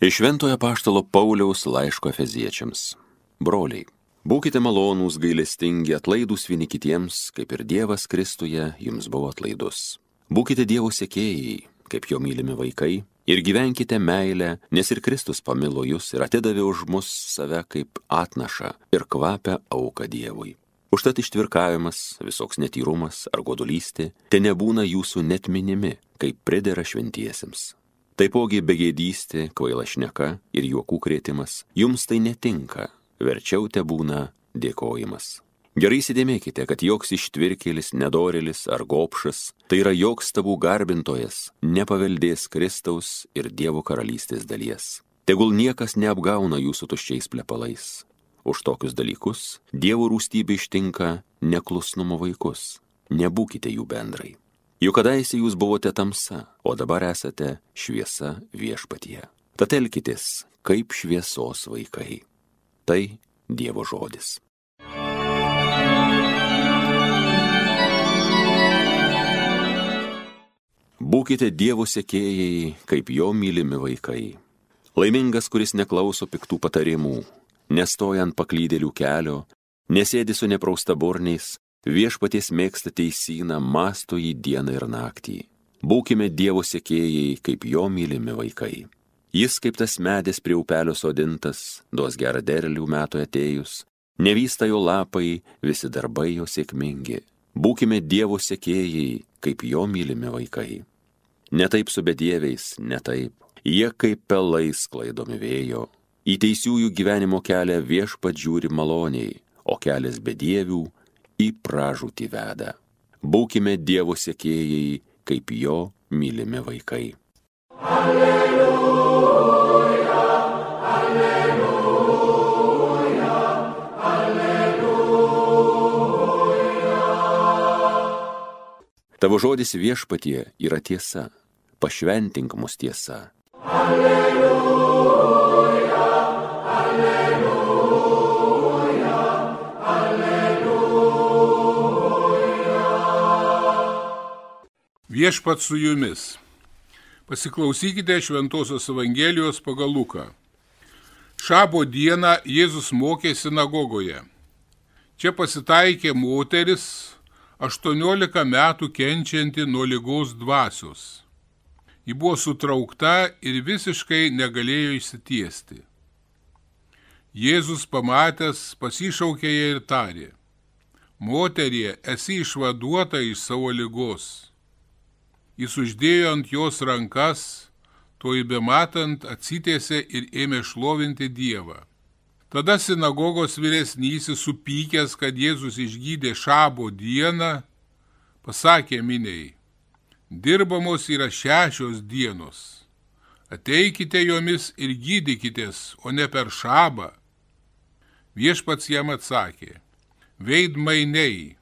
Iš Ventojo paštalo Pauliaus laiško Efeziečiams. Broliai, būkite malonūs, gailestingi, atlaidūs vieni kitiems, kaip ir Dievas Kristuje jums buvo atlaidus. Būkite Dievo sekėjai, kaip jo mylimi vaikai, ir gyvenkite meilę, nes ir Kristus pamilo jūs ir atidavė už mus save kaip atnašą ir kvapę auką Dievui. Užtat ištvirkavimas, visoks netyrumas ar godulystė te nebūna jūsų net minimi, kaip pridera šventiesiems. Taipogi begėdystė, kvaila šneka ir juokų krėtimas jums tai netinka, verčiau te būna dėkojimas. Gerai įsidėmėkite, kad joks ištvirkėlis, nedorėlis ar gopšas, tai yra joks tabų garbintojas, nepaveldės Kristaus ir Dievo karalystės dalies. Tegul niekas neapgauna jūsų tuščiais plepalais. Už tokius dalykus Dievo rūstybė ištinka neklusnumo vaikus. Nebūkite jų bendrai. Juk kadaise jūs buvote tamsa, o dabar esate šviesa viešpatyje. Tad elkitės kaip šviesos vaikai. Tai Dievo žodis. Būkite Dievo sekėjai, kaip jo mylimi vaikai. Laimingas, kuris neklauso piktų patarimų, nestoja ant paklydėlių kelio, nesėdi su nepraustaborniais, Viešpaties mėgsta teisyną, masto jį dieną ir naktį. Būkime Dievo sėkėjai, kaip jo mylimi vaikai. Jis kaip tas medis prie upelio sodintas, duos gerą derlių metų atėjus, nevysta jo lapai, visi darbai jo sėkmingi. Būkime Dievo sėkėjai, kaip jo mylimi vaikai. Netaip su bedieviais, netaip. Jie kaip pelai sklaidomi vėjo. Į teisiųjų gyvenimo kelią viešpat žiūri maloniai, o kelias bedievių į pražūtį veda. Būkime Dievo sėkėjai, kaip jo mylimi vaikai. Alleluja, alleluja, alleluja. Tavo žodis viešpatie yra tiesa, pašventink mus tiesa. Alleluja. Viešpat su jumis. Pasiklausykite Šventojios Evangelijos pagal Luką. Šabo dieną Jėzus mokė sinagogoje. Čia pasitaikė moteris, 18 metų kenčianti nuo lygos dvasios. Ji buvo sutraukta ir visiškai negalėjo išsitiesti. Jėzus pamatęs pasišaukė ją ir tarė, moterie, esi išvaduota iš savo lygos jis uždėjo ant jos rankas, to įbematant atsitėsi ir ėmė šlovinti Dievą. Tada sinagogos vyresnysis supykęs, kad Jėzus išgydė šabo dieną, pasakė miniai, dirbamos yra šešios dienos, ateikite jomis ir gydykitės, o ne per šabą. Viešpats jam atsakė, veidmainiai,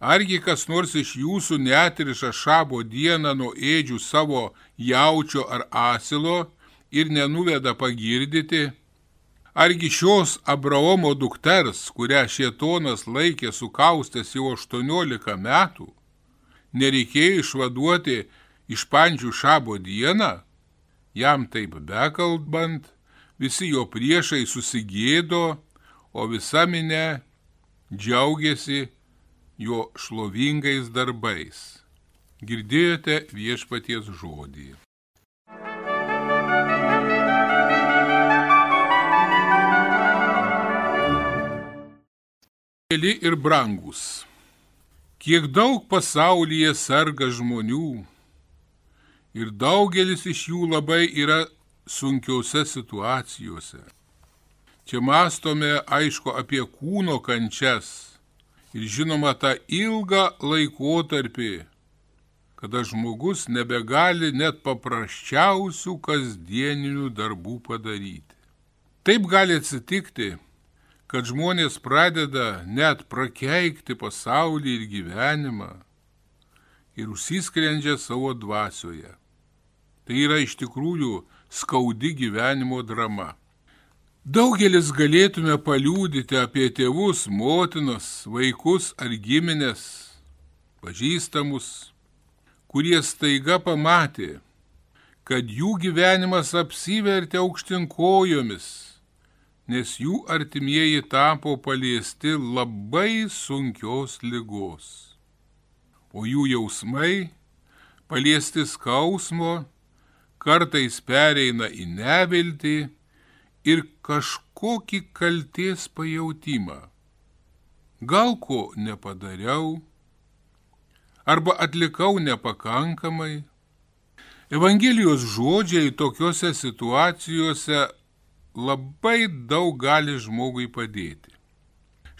Argi kas nors iš jūsų netriša šabo dieną nuo ėdžių savo jaučio ar asilo ir nenuveda pagirdyti? Argi šios Abraomo dukters, kurią šietonas laikė sukaustęs jau 18 metų, nereikėjo išvaduoti iš pančių šabo dieną? Jam taip bekalbant, visi jo priešai susigėdo, o visa minė džiaugiasi jo šlovingais darbais. Girdėjote viešpaties žodį. Mėly ir brangus, kiek daug pasaulyje sarga žmonių ir daugelis iš jų labai yra sunkiose situacijose. Čia mastome aišku apie kūno kančias ir žinoma tą ilgą laikotarpį, kada žmogus nebegali net paprasčiausių kasdieninių darbų padaryti. Taip gali atsitikti, kad žmonės pradeda net prakeikti pasaulį ir gyvenimą ir užsisklendžia savo dvasioje. Tai yra iš tikrųjų skaudi gyvenimo drama. Daugelis galėtume paliūdyti apie tėvus, motinas, vaikus ar giminės, pažįstamus, kurie staiga pamatė, kad jų gyvenimas apsivertė aukštinkojomis, nes jų artimieji tapo paliesti labai sunkios lygos. O jų jausmai, paliesti skausmo, kartais pereina į neviltį ir kažkokį kalties pajautimą. Gal ko nepadariau, arba atlikau nepakankamai. Evangelijos žodžiai tokiuose situacijose labai daug gali žmogui padėti.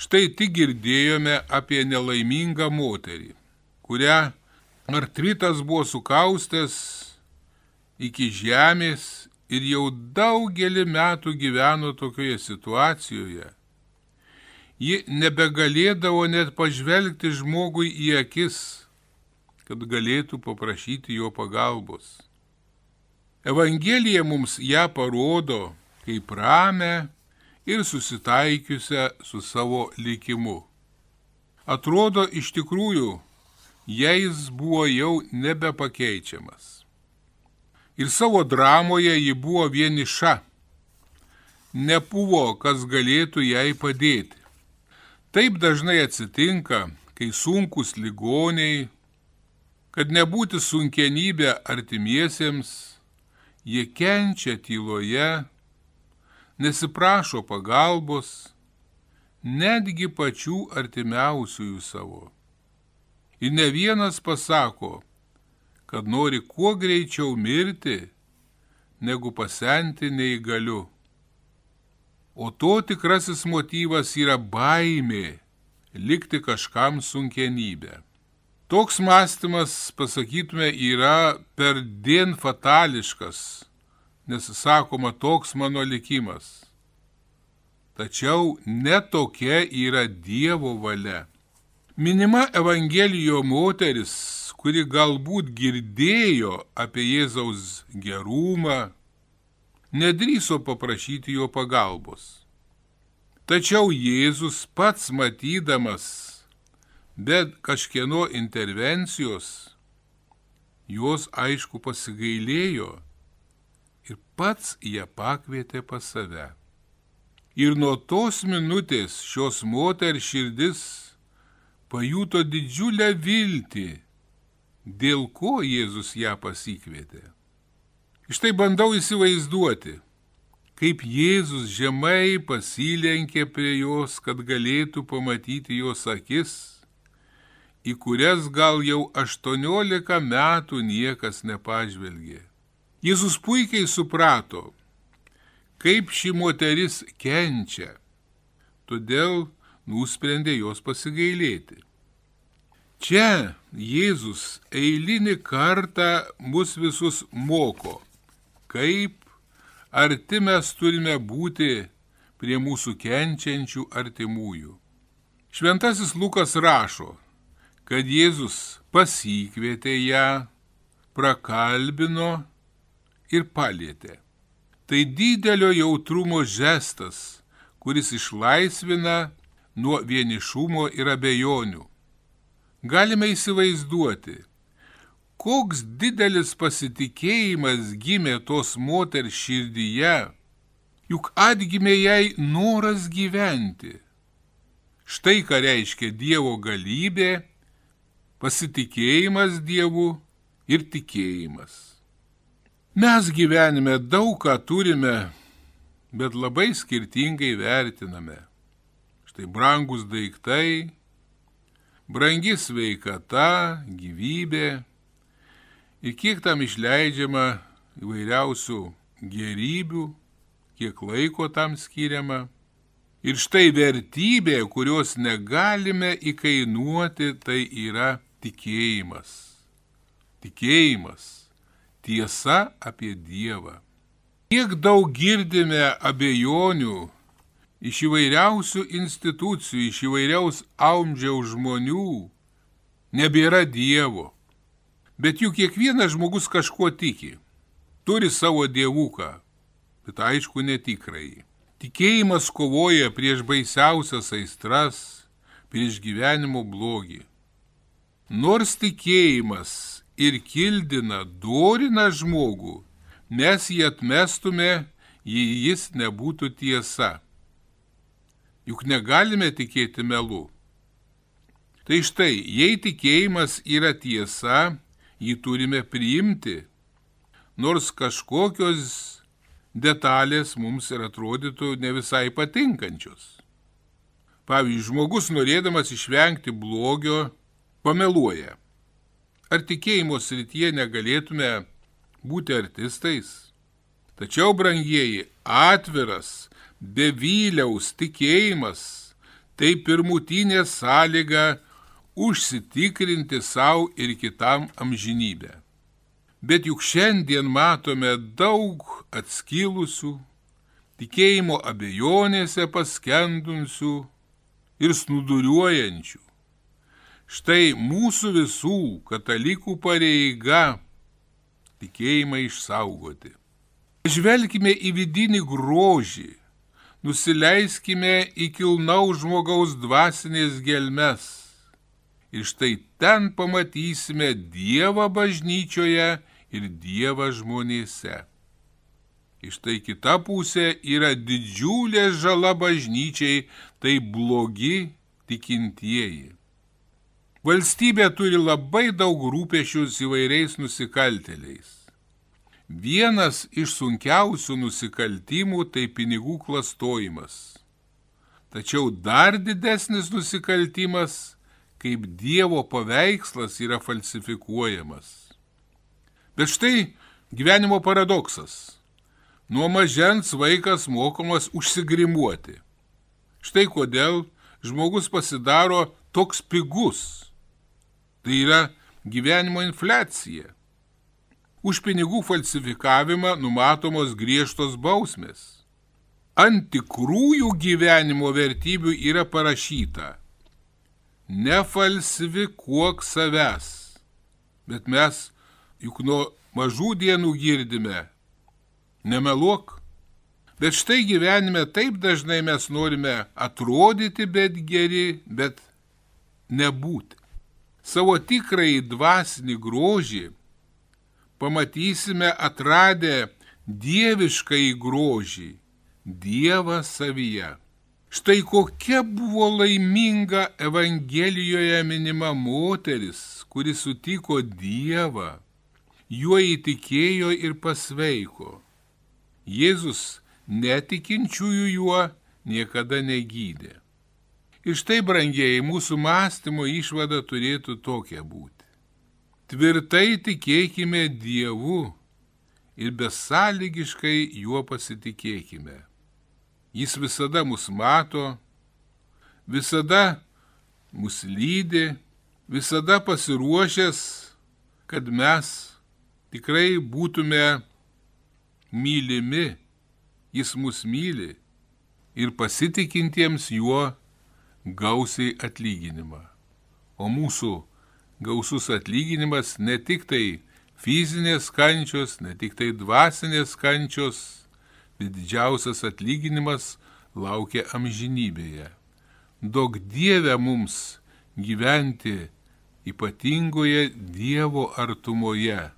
Štai tik girdėjome apie nelaimingą moterį, kurią artritas buvo sukaustęs iki žemės ir jau daugelį metų gyveno tokioje situacijoje. Ji nebegalėdavo net pažvelgti žmogui į akis kad galėtų paprašyti jo pagalbos. Evangelija mums ją parodo kaip ramę ir susitaikiusią su savo likimu. Atrodo iš tikrųjų, jais buvo jau nebepakeičiamas. Ir savo dramoje ji buvo vieniša. Nebuvo, kas galėtų jai padėti. Taip dažnai atsitinka, kai sunkus ligoniai kad nebūti sunkienybė artimiesiems, jie kenčia tyloje, nesiprašo pagalbos, netgi pačių artimiausiųjų savo. Ir ne vienas pasako, kad nori kuo greičiau mirti, negu pasenti neįgaliu. O to tikrasis motyvas yra baimė likti kažkam sunkienybę. Toks mąstymas, pasakytume, yra per dien fatališkas, nes sakoma toks mano likimas. Tačiau netokia yra Dievo valia. Minima Evangelijo moteris, kuri galbūt girdėjo apie Jėzaus gerumą, nedryso paprašyti jo pagalbos. Tačiau Jėzus pats matydamas bet kažkieno intervencijos jos aišku pasigailėjo ir pats ją pakvietė pas save. Ir nuo tos minutės šios moters širdis pajuto didžiulę viltį, dėl ko Jėzus ją pasikvietė. Iš tai bandau įsivaizduoti, kaip Jėzus žemai pasilenkė prie jos, kad galėtų pamatyti jos akis į kurias gal jau 18 metų niekas nepažvelgė. Jėzus puikiai suprato, kaip ši moteris kenčia, todėl nusprendė jos pasigailėti. Čia Jėzus eilinį kartą mus visus moko, kaip arti mes turime būti prie mūsų kenčiančių artimųjų. Šventasis Lukas rašo, kad Jėzus pasikvietė ją, prakalbino ir palėtė. Tai didelio jautrumo žestas, kuris išlaisvina nuo vienišumo ir abejonių. Galime įsivaizduoti, koks didelis pasitikėjimas gimė tos moters širdyje, juk atgimė jai noras gyventi. Štai ką reiškia Dievo galybė pasitikėjimas Dievu ir tikėjimas. Mes gyvenime daug ką turime, bet labai skirtingai vertiname. Štai brangus daiktai, brangi sveikata, gyvybė ir kiek tam išleidžiama įvairiausių gerybių, kiek laiko tam skiriama. Ir štai vertybė, kurios negalime įkainuoti, tai yra tikėjimas. Tikėjimas, tiesa apie Dievą. Kiek daug girdime abejonių iš įvairiausių institucijų, iš įvairiaus amžiaus žmonių, nebėra Dievo. Bet juk kiekvienas žmogus kažkuo tiki, turi savo dievuką, bet aišku netikrai. Tikėjimas kovoja prieš baisiausias aistras, prieš gyvenimo blogį. Nors tikėjimas ir kildina, dorina žmogų, mes jį atmestume, jei jis nebūtų tiesa. Juk negalime tikėti melu. Tai štai, jei tikėjimas yra tiesa, jį turime priimti, nors kažkokios detalės mums ir atrodytų ne visai patinkančios. Pavyzdžiui, žmogus norėdamas išvengti blogio, pameluoja. Ar tikėjimo srityje negalėtume būti artistais? Tačiau, brangieji, atviras, bevyliaus tikėjimas tai pirmutinė sąlyga užsitikrinti savo ir kitam amžinybę. Bet juk šiandien matome daug atskilusių, tikėjimo abejonėse paskendusių, ir snuduriuojančių. Štai mūsų visų katalikų pareiga tikėjimą išsaugoti. Žvelgime į vidinį grožį, nusileiskime į kilnaus žmogaus dvasinės gelmes. Ir štai ten pamatysime Dievą bažnyčioje ir Dievą žmonėse. Iš tai kita pusė yra didžiulė žala bažnyčiai, tai blogi tikintieji. Valstybė turi labai daug rūpešių įvairiais nusikalteliais. Vienas iš sunkiausių nusikaltimų tai pinigų klastojimas. Tačiau dar didesnis nusikaltimas, kaip Dievo paveikslas yra falsifikuojamas. Bet štai gyvenimo paradoksas Nuo mažens vaikas mokomas užsigrimuoti. Štai kodėl žmogus pasidaro toks pigus. Tai yra gyvenimo infliacija. Už pinigų falsifikavimą numatomos griežtos bausmės. Ant tikrųjų gyvenimo vertybių yra parašyta nefalsifikuok savęs. Bet mes juk nuo mažų dienų girdime nemeluok. Bet štai gyvenime taip dažnai mes norime atrodyti, bet geri, bet nebūti. Savo tikrai dvasinį grožį pamatysime atradę dieviškai grožį, Dievą savyje. Štai kokia buvo laiminga Evangelijoje minima moteris, kuri sutiko Dievą, juo įtikėjo ir pasveiko. Jėzus netikinčiųjų juo niekada negydė. Ir štai, brangieji, mūsų mąstymo išvada turėtų tokia būti. Tvirtai tikėkime Dievu ir besąlygiškai juo pasitikėkime. Jis visada mus mato, visada mus lydi, visada pasiruošęs, kad mes tikrai būtume mylimi, jis mus myli ir pasitikintiems juo gausiai atlyginimą. O mūsų gausus atlyginimas ne tik tai fizinės kančios, ne tik tai dvasinės kančios, bet didžiausias atlyginimas laukia amžinybėje. Daug Dieve mums gyventi ypatingoje Dievo artumoje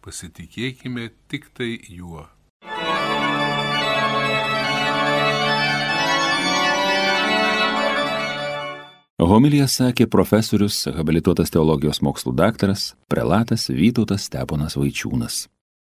pasitikėkime tik tai juo. Homilija sakė profesorius, habilituotas teologijos mokslų daktaras, prelatas Vytautas Steponas Vaičiūnas.